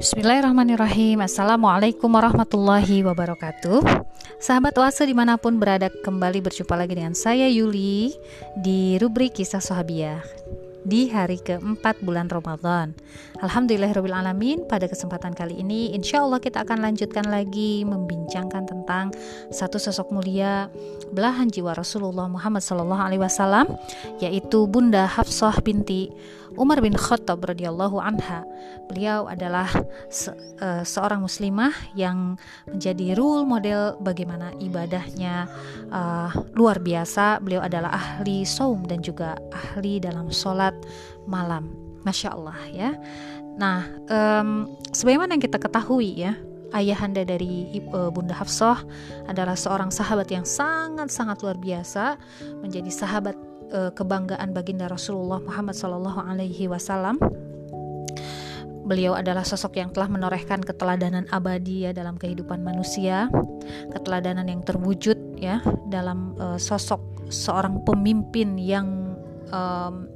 Bismillahirrahmanirrahim. Assalamualaikum warahmatullahi wabarakatuh. Sahabat oase di mana pun berada kembali berjumpa lagi dengan saya Yuli Di rubrik kisah sahabiah di hari keempat bulan Ramadan. Alhamdulillahirrahmanirrahim Pada kesempatan kali ini Insya Allah kita akan lanjutkan lagi Membincangkan tentang Satu sosok mulia Belahan jiwa Rasulullah Muhammad SAW Yaitu Bunda Hafsah binti Umar bin Khattab radhiyallahu anha. Beliau adalah se uh, seorang muslimah yang menjadi role model bagaimana ibadahnya uh, luar biasa. Beliau adalah ahli saum dan juga ahli dalam sholat malam. Masya Allah ya. Nah, um, sebagaimana yang kita ketahui ya, ayahanda dari uh, Bunda Hafsah adalah seorang sahabat yang sangat-sangat luar biasa, menjadi sahabat uh, kebanggaan baginda Rasulullah Muhammad Sallallahu Alaihi Wasallam. Beliau adalah sosok yang telah menorehkan keteladanan abadi ya dalam kehidupan manusia, keteladanan yang terwujud ya dalam uh, sosok seorang pemimpin yang um,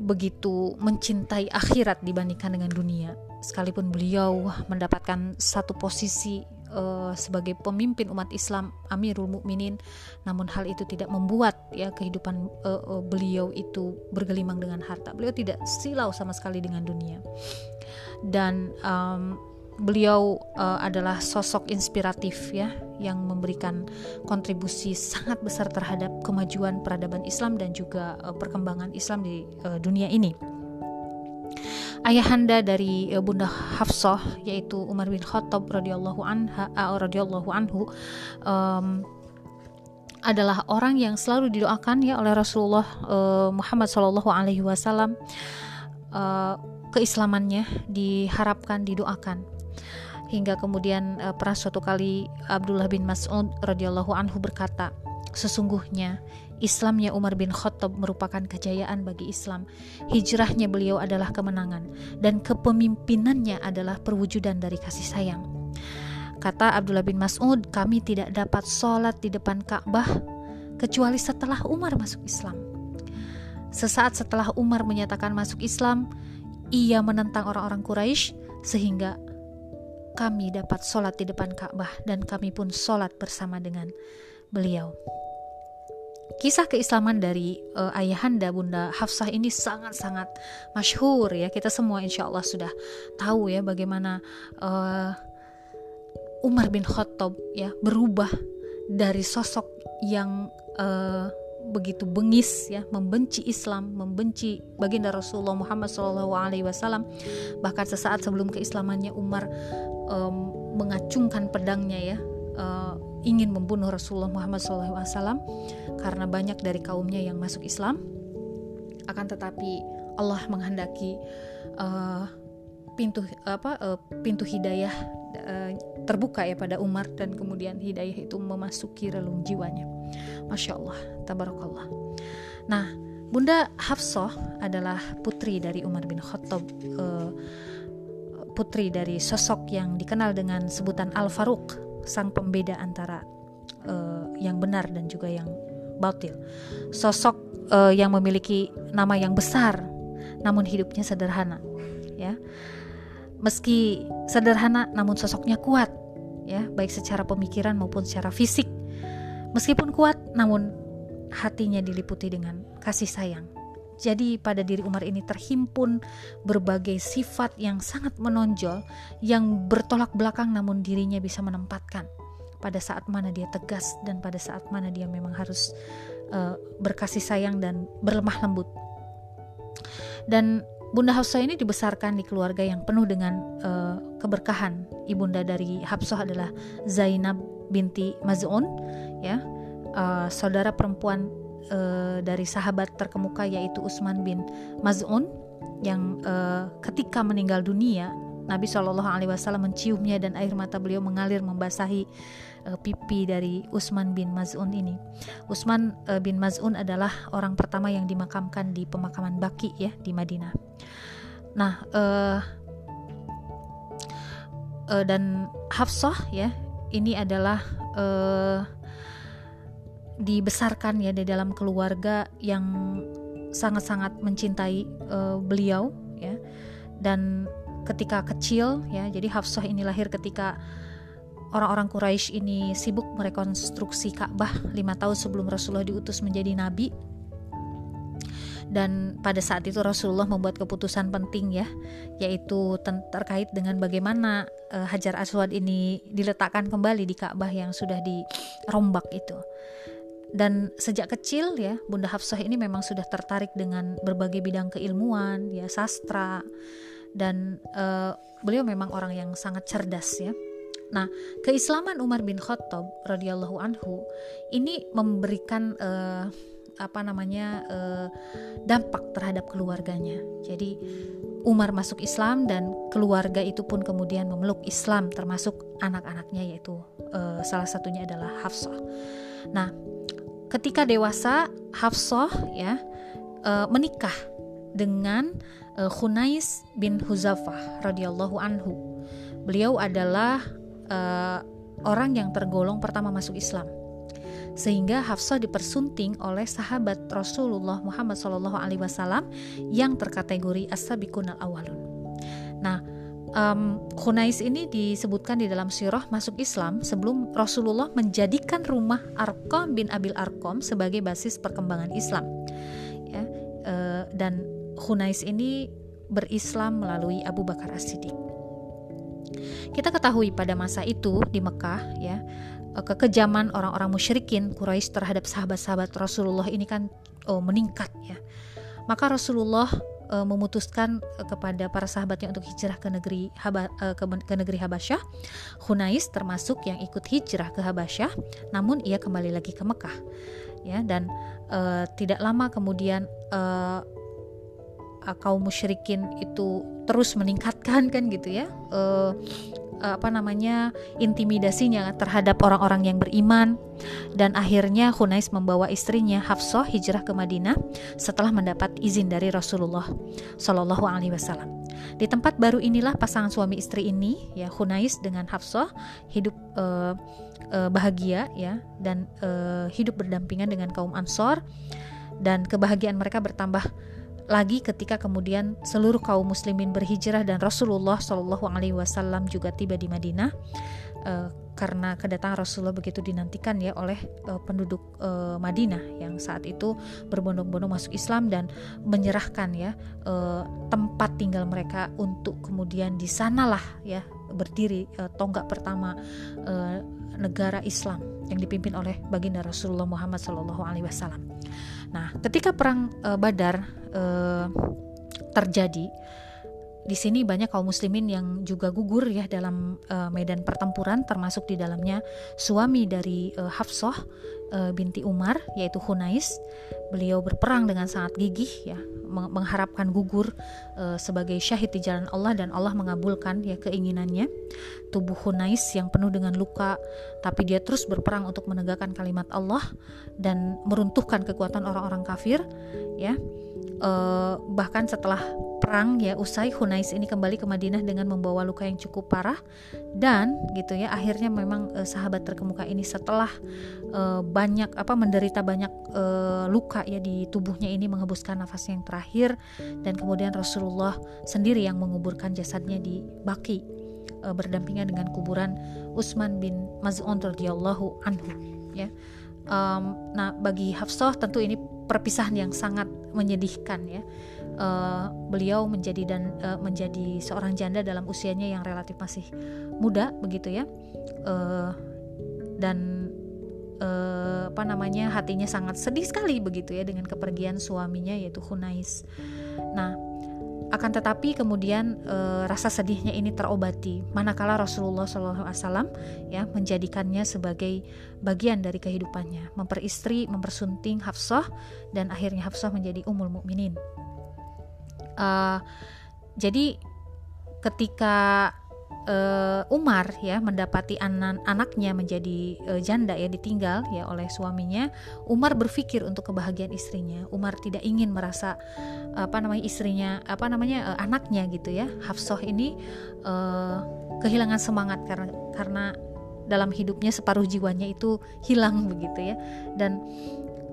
begitu mencintai akhirat dibandingkan dengan dunia. Sekalipun beliau mendapatkan satu posisi uh, sebagai pemimpin umat Islam Amirul Mukminin namun hal itu tidak membuat ya kehidupan uh, uh, beliau itu bergelimang dengan harta. Beliau tidak silau sama sekali dengan dunia. Dan um, beliau uh, adalah sosok inspiratif ya yang memberikan kontribusi sangat besar terhadap kemajuan peradaban Islam dan juga uh, perkembangan Islam di uh, dunia ini ayahanda dari uh, Bunda Hafsah yaitu Umar bin Khattab radhiyallahu anha radhiyallahu anhu um, adalah orang yang selalu didoakan ya oleh Rasulullah uh, Muhammad Shallallahu Alaihi Wasallam uh, keislamannya diharapkan didoakan. Hingga kemudian uh, pernah suatu kali Abdullah bin Mas'ud radhiyallahu anhu berkata sesungguhnya Islamnya Umar bin Khattab merupakan kejayaan bagi Islam. Hijrahnya beliau adalah kemenangan dan kepemimpinannya adalah perwujudan dari kasih sayang. Kata Abdullah bin Mas'ud, kami tidak dapat sholat di depan Ka'bah kecuali setelah Umar masuk Islam. Sesaat setelah Umar menyatakan masuk Islam, ia menentang orang-orang Quraisy sehingga kami dapat sholat di depan Ka'bah dan kami pun sholat bersama dengan beliau. Kisah keislaman dari uh, ayahanda Bunda Hafsah ini sangat-sangat masyhur ya. Kita semua insya Allah sudah tahu ya bagaimana uh, Umar bin Khattab ya berubah dari sosok yang uh, begitu bengis ya membenci Islam membenci baginda Rasulullah Muhammad SAW bahkan sesaat sebelum keislamannya Umar um, mengacungkan pedangnya ya uh, ingin membunuh Rasulullah Muhammad SAW karena banyak dari kaumnya yang masuk Islam. Akan tetapi Allah menghendaki uh, pintu apa uh, pintu hidayah uh, terbuka ya pada Umar dan kemudian hidayah itu memasuki relung jiwanya. Masya Allah, tabarakallah. Nah, Bunda Hafsah adalah putri dari Umar bin Khattab. Uh, putri dari sosok yang dikenal dengan sebutan Al Faruq sang pembeda antara uh, yang benar dan juga yang batil. Sosok uh, yang memiliki nama yang besar namun hidupnya sederhana, ya. Meski sederhana namun sosoknya kuat, ya, baik secara pemikiran maupun secara fisik. Meskipun kuat namun hatinya diliputi dengan kasih sayang. Jadi pada diri Umar ini terhimpun berbagai sifat yang sangat menonjol yang bertolak belakang namun dirinya bisa menempatkan pada saat mana dia tegas dan pada saat mana dia memang harus uh, berkasih sayang dan berlemah lembut. Dan Bunda Hafsah ini dibesarkan di keluarga yang penuh dengan uh, keberkahan. Ibunda dari Hafsah adalah Zainab binti Maz'un, ya, uh, saudara perempuan uh, dari sahabat terkemuka yaitu Utsman bin Maz'un yang uh, ketika meninggal dunia Nabi Shallallahu Alaihi Wasallam menciumnya dan air mata beliau mengalir membasahi uh, pipi dari Utsman bin Maz'un ini. Utsman uh, bin Maz'un adalah orang pertama yang dimakamkan di pemakaman Baki ya di Madinah. Nah, uh, uh, dan Hafsah ya ini adalah uh, dibesarkan ya di dalam keluarga yang sangat-sangat mencintai uh, beliau ya. Dan ketika kecil ya jadi Hafsah ini lahir ketika orang-orang Quraisy ini sibuk merekonstruksi Ka'bah lima tahun sebelum Rasulullah diutus menjadi nabi. Dan pada saat itu Rasulullah membuat keputusan penting ya yaitu terkait dengan bagaimana uh, Hajar Aswad ini diletakkan kembali di Ka'bah yang sudah dirombak itu dan sejak kecil ya Bunda Hafsah ini memang sudah tertarik dengan berbagai bidang keilmuan ya sastra dan uh, beliau memang orang yang sangat cerdas ya Nah, keislaman Umar bin Khattab radhiyallahu anhu ini memberikan uh, apa namanya uh, dampak terhadap keluarganya. Jadi Umar masuk Islam dan keluarga itu pun kemudian memeluk Islam termasuk anak-anaknya yaitu uh, salah satunya adalah Hafsah. Nah, ketika dewasa Hafsah ya uh, menikah dengan uh, Khunais bin Huzafah radhiyallahu anhu. Beliau adalah uh, orang yang tergolong pertama masuk Islam sehingga Hafsah dipersunting oleh sahabat Rasulullah Muhammad Wasallam yang terkategori as-sabiqun al-awalun. Nah, um, Khunais ini disebutkan di dalam sirah masuk Islam sebelum Rasulullah menjadikan rumah Arqam bin Abil Arqam sebagai basis perkembangan Islam. Ya, uh, dan Khunais ini berislam melalui Abu Bakar As-Siddiq. Kita ketahui pada masa itu di Mekah ya Eh, kekejaman orang-orang musyrikin Quraisy terhadap sahabat-sahabat Rasulullah ini kan oh, meningkat ya. Maka Rasulullah uh, memutuskan uh, kepada para sahabatnya untuk hijrah ke negeri Haba, uh, ke, ke negeri Habasyah. Hunais termasuk yang ikut hijrah ke Habasyah, namun ia kembali lagi ke Mekah. Ya, dan uh, tidak lama kemudian uh, kaum musyrikin itu terus meningkatkan kan gitu ya. Uh, apa namanya intimidasinya terhadap orang-orang yang beriman dan akhirnya Hunais membawa istrinya Hafsah hijrah ke Madinah setelah mendapat izin dari Rasulullah Shallallahu Alaihi Wasallam. Di tempat baru inilah pasangan suami istri ini ya Hunais dengan Hafsah hidup uh, uh, bahagia ya dan uh, hidup berdampingan dengan kaum Ansor dan kebahagiaan mereka bertambah lagi ketika kemudian seluruh kaum muslimin berhijrah dan Rasulullah Shallallahu Alaihi Wasallam juga tiba di Madinah uh, karena kedatangan Rasulullah begitu dinantikan ya oleh uh, penduduk uh, Madinah yang saat itu berbondong-bondong masuk Islam dan menyerahkan ya uh, tempat tinggal mereka untuk kemudian di sanalah ya berdiri uh, tonggak pertama uh, negara Islam yang dipimpin oleh baginda Rasulullah Muhammad Shallallahu Alaihi Wasallam. Nah, ketika perang uh, Badar uh, terjadi, di sini banyak kaum muslimin yang juga gugur ya dalam uh, medan pertempuran termasuk di dalamnya suami dari uh, Hafsah uh, binti Umar yaitu Hunais. Beliau berperang dengan sangat gigih ya mengharapkan gugur uh, sebagai syahid di jalan Allah dan Allah mengabulkan ya keinginannya. Tubuh Hunais yang penuh dengan luka tapi dia terus berperang untuk menegakkan kalimat Allah dan meruntuhkan kekuatan orang-orang kafir ya. Uh, bahkan setelah perang ya usai Hunais ini kembali ke Madinah dengan membawa luka yang cukup parah. Dan gitu ya akhirnya memang uh, sahabat terkemuka ini setelah uh, banyak apa menderita banyak luka ya di tubuhnya ini menghembuskan nafasnya yang terakhir. Dan kemudian Rasulullah sendiri yang menguburkan jasadnya di Baki berdampingan dengan kuburan Utsman bin Maz'un radhiyallahu anhu ya. Um, nah bagi Hafsah tentu ini perpisahan yang sangat menyedihkan ya uh, beliau menjadi dan uh, menjadi seorang janda dalam usianya yang relatif masih muda begitu ya uh, dan uh, apa namanya hatinya sangat sedih sekali begitu ya dengan kepergian suaminya yaitu Hunais. Nah akan tetapi kemudian e, rasa sedihnya ini terobati. Manakala Rasulullah SAW ya menjadikannya sebagai bagian dari kehidupannya. Memperistri mempersunting Hafsah dan akhirnya Hafsah menjadi umul mukminin. Uh, jadi ketika uh, Umar ya mendapati anak anaknya menjadi uh, janda ya ditinggal ya oleh suaminya Umar berpikir untuk kebahagiaan istrinya. Umar tidak ingin merasa apa namanya istrinya apa namanya uh, anaknya gitu ya. Hafsah ini uh, kehilangan semangat karena karena dalam hidupnya separuh jiwanya itu hilang begitu ya. Dan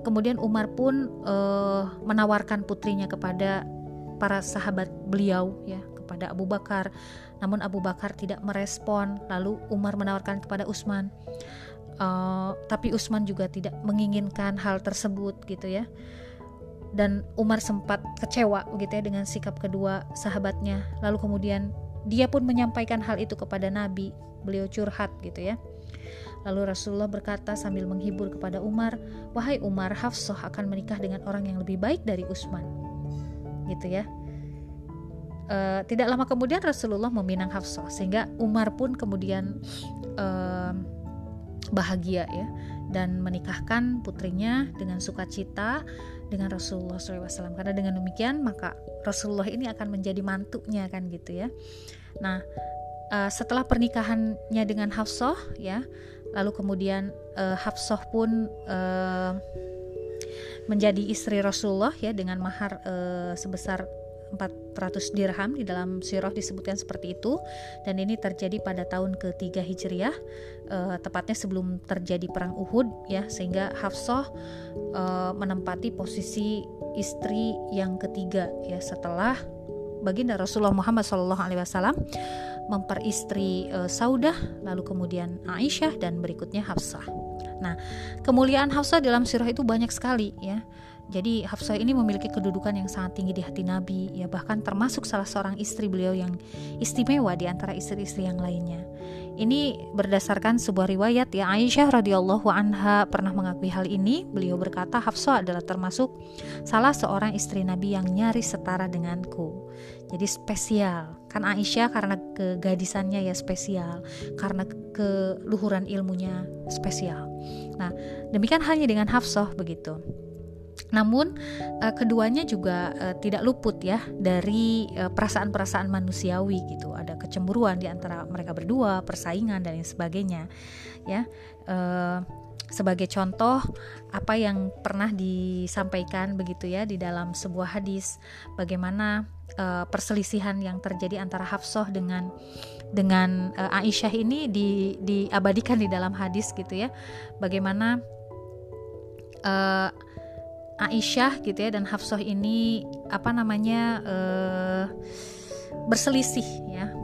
kemudian Umar pun uh, menawarkan putrinya kepada para sahabat beliau ya kepada Abu Bakar namun Abu Bakar tidak merespon lalu Umar menawarkan kepada Utsman uh, tapi Utsman juga tidak menginginkan hal tersebut gitu ya dan Umar sempat kecewa begitu ya dengan sikap kedua sahabatnya lalu kemudian dia pun menyampaikan hal itu kepada Nabi beliau curhat gitu ya Lalu Rasulullah berkata sambil menghibur kepada Umar, "Wahai Umar, Hafsah akan menikah dengan orang yang lebih baik dari Utsman." Gitu ya. Uh, tidak lama kemudian Rasulullah meminang Hafsah sehingga Umar pun kemudian uh, bahagia ya dan menikahkan putrinya dengan sukacita dengan Rasulullah SAW karena dengan demikian maka Rasulullah ini akan menjadi mantunya kan gitu ya. Nah uh, setelah pernikahannya dengan Hafsah ya lalu kemudian uh, Hafsah pun uh, menjadi istri Rasulullah ya dengan mahar uh, sebesar 400 dirham di dalam sirah disebutkan seperti itu dan ini terjadi pada tahun ketiga hijriah uh, tepatnya sebelum terjadi perang Uhud ya sehingga Hafsah uh, menempati posisi istri yang ketiga ya setelah baginda Rasulullah Muhammad SAW memperistri uh, Saudah lalu kemudian Aisyah dan berikutnya Hafsah. Nah, kemuliaan Hafsah dalam sirah itu banyak sekali ya. Jadi Hafsah ini memiliki kedudukan yang sangat tinggi di hati Nabi, ya bahkan termasuk salah seorang istri beliau yang istimewa di antara istri-istri yang lainnya. Ini berdasarkan sebuah riwayat ya Aisyah radhiyallahu anha pernah mengakui hal ini. Beliau berkata Hafsah adalah termasuk salah seorang istri Nabi yang nyaris setara denganku. Jadi spesial. Kan Aisyah karena kegadisannya ya spesial, karena keluhuran ilmunya spesial. Nah, demikian halnya dengan Hafsah begitu. Namun uh, keduanya juga uh, tidak luput ya dari perasaan perasaan-perasaan manusiawi gitu. Ada kecemburuan di antara mereka berdua, persaingan dan lain sebagainya. Ya. Uh, sebagai contoh apa yang pernah disampaikan begitu ya di dalam sebuah hadis bagaimana uh, perselisihan yang terjadi antara Hafsah dengan dengan uh, Aisyah ini di diabadikan di dalam hadis gitu ya. Bagaimana uh, Aisyah gitu ya dan Hafsah ini apa namanya uh, berselisih ya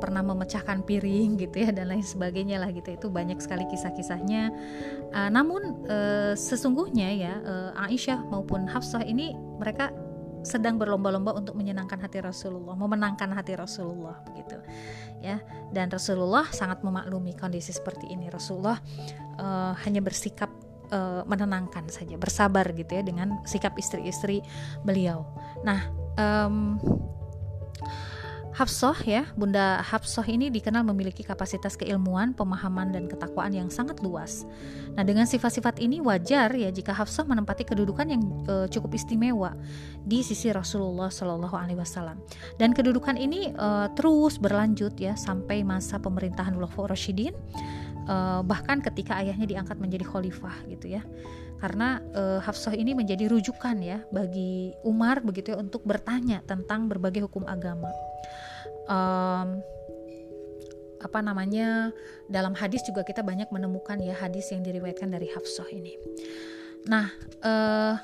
pernah memecahkan piring gitu ya dan lain sebagainya lah gitu itu banyak sekali kisah-kisahnya uh, namun uh, sesungguhnya ya uh, Aisyah maupun Hafsah ini mereka sedang berlomba-lomba untuk menyenangkan hati Rasulullah, memenangkan hati Rasulullah begitu. Ya, dan Rasulullah sangat memaklumi kondisi seperti ini. Rasulullah uh, hanya bersikap uh, menenangkan saja, bersabar gitu ya dengan sikap istri-istri beliau. Nah, um, Hafsah ya, Bunda Hafsah ini dikenal memiliki kapasitas keilmuan, pemahaman dan ketakwaan yang sangat luas. Nah, dengan sifat-sifat ini wajar ya jika Hafsah menempati kedudukan yang uh, cukup istimewa di sisi Rasulullah Shallallahu alaihi wasallam. Dan kedudukan ini uh, terus berlanjut ya sampai masa pemerintahan Khulafaur Rasyidin uh, bahkan ketika ayahnya diangkat menjadi khalifah gitu ya. Karena uh, Hafsah ini menjadi rujukan ya bagi Umar begitu ya untuk bertanya tentang berbagai hukum agama. Um, apa namanya dalam hadis juga kita banyak menemukan ya hadis yang diriwayatkan dari Hafsah ini. Nah uh,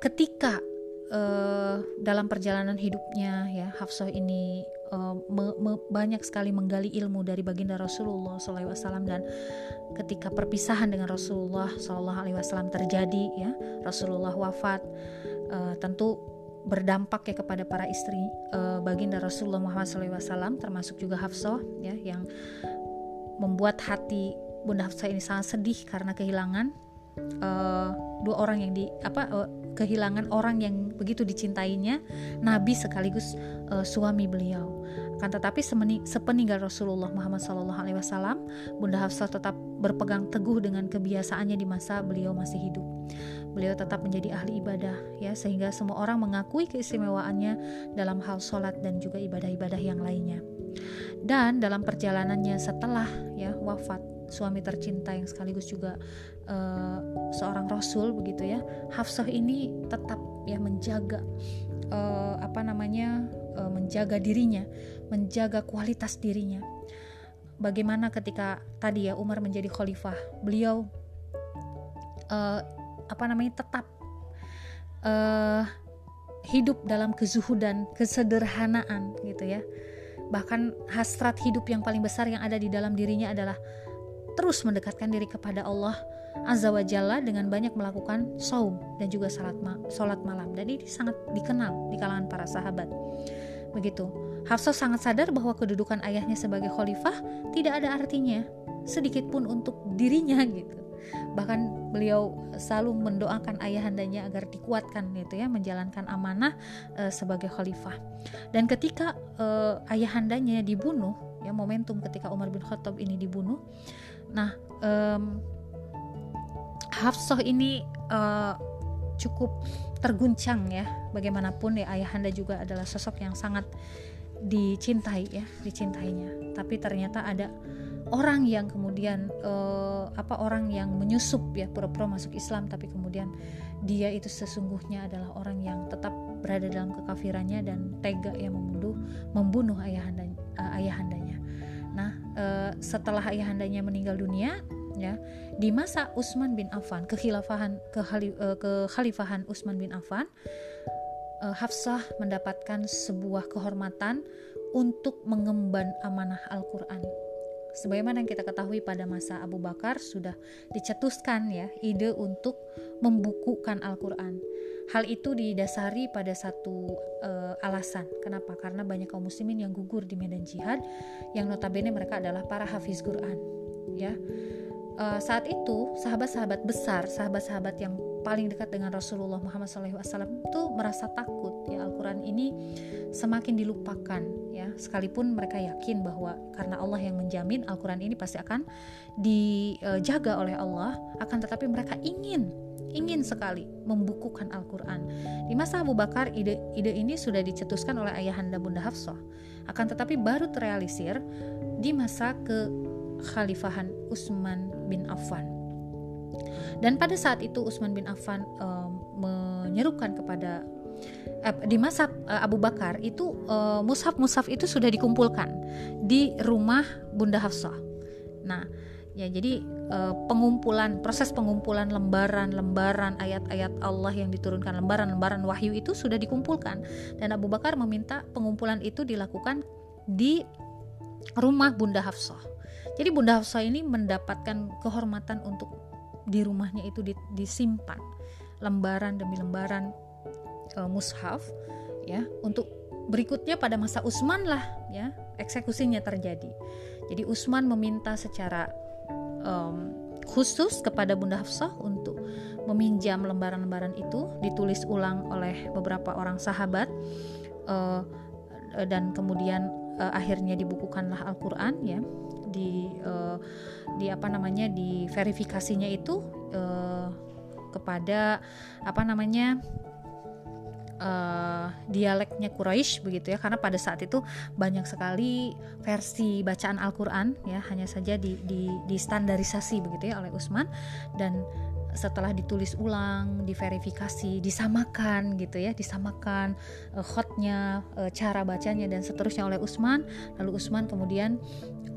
ketika dalam perjalanan hidupnya ya Hafsah ini uh, me, me, banyak sekali menggali ilmu dari baginda Rasulullah SAW dan ketika perpisahan dengan Rasulullah SAW terjadi ya Rasulullah wafat uh, tentu berdampak ya kepada para istri uh, baginda Rasulullah Muhammad SAW termasuk juga Hafsah ya yang membuat hati Bunda Hafsah ini sangat sedih karena kehilangan uh, dua orang yang di apa uh, kehilangan orang yang begitu dicintainya nabi sekaligus uh, suami beliau akan tetapi sepeninggal Rasulullah Muhammad SAW, Bunda Hafsah tetap berpegang teguh dengan kebiasaannya di masa beliau masih hidup. Beliau tetap menjadi ahli ibadah, ya sehingga semua orang mengakui keistimewaannya dalam hal sholat dan juga ibadah-ibadah yang lainnya. Dan dalam perjalanannya setelah ya wafat suami tercinta yang sekaligus juga uh, seorang rasul begitu ya, Hafsah ini tetap ya menjaga uh, apa namanya uh, menjaga dirinya menjaga kualitas dirinya. Bagaimana ketika tadi ya Umar menjadi khalifah, beliau uh, apa namanya tetap uh, hidup dalam kezuhudan, kesederhanaan gitu ya. Bahkan hasrat hidup yang paling besar yang ada di dalam dirinya adalah terus mendekatkan diri kepada Allah Azza wa dengan banyak melakukan saum dan juga salat, ma malam dan ini sangat dikenal di kalangan para sahabat. Begitu. Hafsah sangat sadar bahwa kedudukan ayahnya sebagai khalifah tidak ada artinya sedikit pun untuk dirinya gitu bahkan beliau selalu mendoakan ayahandanya agar dikuatkan gitu ya menjalankan amanah e, sebagai khalifah dan ketika e, ayahandanya dibunuh ya momentum ketika Umar bin Khattab ini dibunuh nah Hafsah ini e, cukup terguncang ya bagaimanapun ya ayahanda juga adalah sosok yang sangat dicintai ya dicintainya tapi ternyata ada orang yang kemudian uh, apa orang yang menyusup ya pura-pura masuk Islam tapi kemudian dia itu sesungguhnya adalah orang yang tetap berada dalam kekafirannya dan tega yang membunuh membunuh ayahanda uh, ayahandanya. Nah, uh, setelah ayahandanya meninggal dunia ya di masa Utsman bin Affan kekhilafahan uh, kekhalifahan Utsman bin Affan uh, Hafsah mendapatkan sebuah kehormatan untuk mengemban amanah Al-Qur'an Sebagaimana yang kita ketahui pada masa Abu Bakar sudah dicetuskan ya ide untuk membukukan Al-Qur'an. Hal itu didasari pada satu uh, alasan. Kenapa? Karena banyak kaum muslimin yang gugur di medan jihad yang notabene mereka adalah para hafiz Quran, ya. Uh, saat itu sahabat-sahabat besar, sahabat-sahabat yang paling dekat dengan Rasulullah Muhammad SAW itu merasa takut ya Al-Quran ini semakin dilupakan ya. Sekalipun mereka yakin bahwa karena Allah yang menjamin Al-Quran ini pasti akan dijaga oleh Allah akan tetapi mereka ingin ingin sekali membukukan Al-Quran. Di masa Abu Bakar ide, ide ini sudah dicetuskan oleh ayahanda Bunda Hafsah. Akan tetapi baru terrealisir di masa kekhalifahan Utsman bin Affan dan pada saat itu Utsman bin Affan um, menyerukan kepada uh, di masa uh, Abu Bakar itu uh, mushaf-mushaf itu sudah dikumpulkan di rumah Bunda Hafsah. Nah, ya jadi uh, pengumpulan proses pengumpulan lembaran-lembaran ayat-ayat Allah yang diturunkan lembaran-lembaran wahyu itu sudah dikumpulkan dan Abu Bakar meminta pengumpulan itu dilakukan di rumah Bunda Hafsah. Jadi Bunda Hafsah ini mendapatkan kehormatan untuk di rumahnya itu disimpan lembaran demi lembaran uh, mushaf ya untuk berikutnya pada masa Utsman lah ya eksekusinya terjadi. Jadi Utsman meminta secara um, khusus kepada Bunda Hafsah untuk meminjam lembaran-lembaran itu ditulis ulang oleh beberapa orang sahabat uh, dan kemudian uh, akhirnya dibukukanlah Al-Qur'an ya di uh, di apa namanya di verifikasinya itu uh, kepada apa namanya uh, dialeknya Quraisy begitu ya. Karena pada saat itu banyak sekali versi bacaan Al-Qur'an ya. Hanya saja di, di, di standarisasi begitu ya oleh Utsman. Dan setelah ditulis ulang, diverifikasi, disamakan gitu ya, disamakan uh, khotnya, uh, cara bacanya dan seterusnya oleh Usman. Lalu Usman kemudian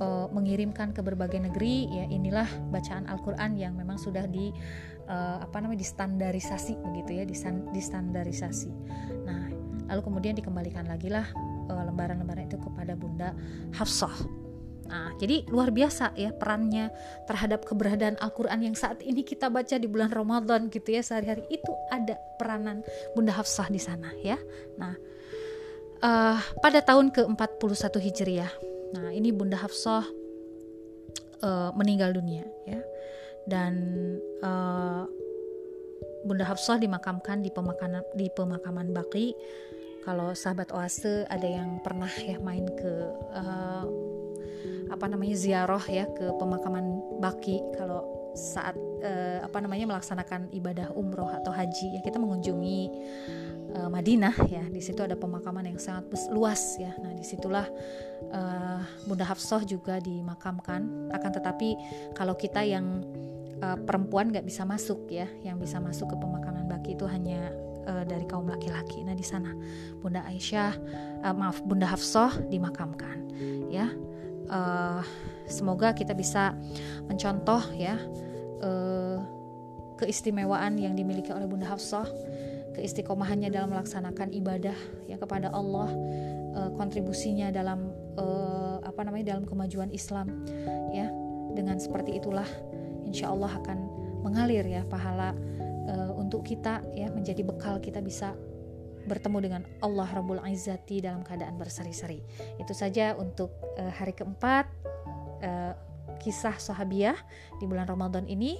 uh, mengirimkan ke berbagai negeri ya inilah bacaan Al-Qur'an yang memang sudah di uh, apa namanya distandarisasi begitu ya, distandarisasi. Nah, lalu kemudian dikembalikan lagi lah lembaran-lembaran itu kepada Bunda Hafsah Nah, jadi luar biasa ya perannya terhadap keberadaan Al-Qur'an yang saat ini kita baca di bulan Ramadan gitu ya sehari-hari itu ada peranan Bunda Hafsah di sana ya. Nah, uh, pada tahun ke-41 Hijriah. Nah, ini Bunda Hafsah uh, meninggal dunia ya. Dan uh, Bunda Hafsah dimakamkan di pemakaman di pemakaman Baki. Kalau sahabat Oase ada yang pernah ya main ke uh, apa namanya ziarah ya ke pemakaman Baki kalau saat uh, apa namanya melaksanakan ibadah umroh atau haji ya kita mengunjungi uh, Madinah ya. Di situ ada pemakaman yang sangat luas ya. Nah di situlah uh, Bunda Hafsah juga dimakamkan. Akan tetapi kalau kita yang uh, perempuan nggak bisa masuk ya yang bisa masuk ke pemakaman Baki itu hanya uh, dari kaum laki-laki. Nah di sana Bunda Aisyah uh, maaf Bunda Hafsah dimakamkan ya uh, semoga kita bisa mencontoh ya uh, keistimewaan yang dimiliki oleh Bunda Hafsah keistiqomahannya dalam melaksanakan ibadah ya kepada Allah uh, kontribusinya dalam uh, apa namanya dalam kemajuan Islam ya. Dengan seperti itulah insya Allah akan mengalir ya pahala uh, untuk kita ya menjadi bekal kita bisa bertemu dengan Allah Rabbul Izzati dalam keadaan berseri-seri. Itu saja untuk uh, hari keempat uh, kisah sahabiah di bulan Ramadan ini.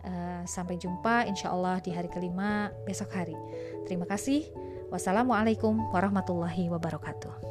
Uh, sampai jumpa insya Allah di hari kelima besok hari. Terima kasih. Wassalamualaikum warahmatullahi wabarakatuh.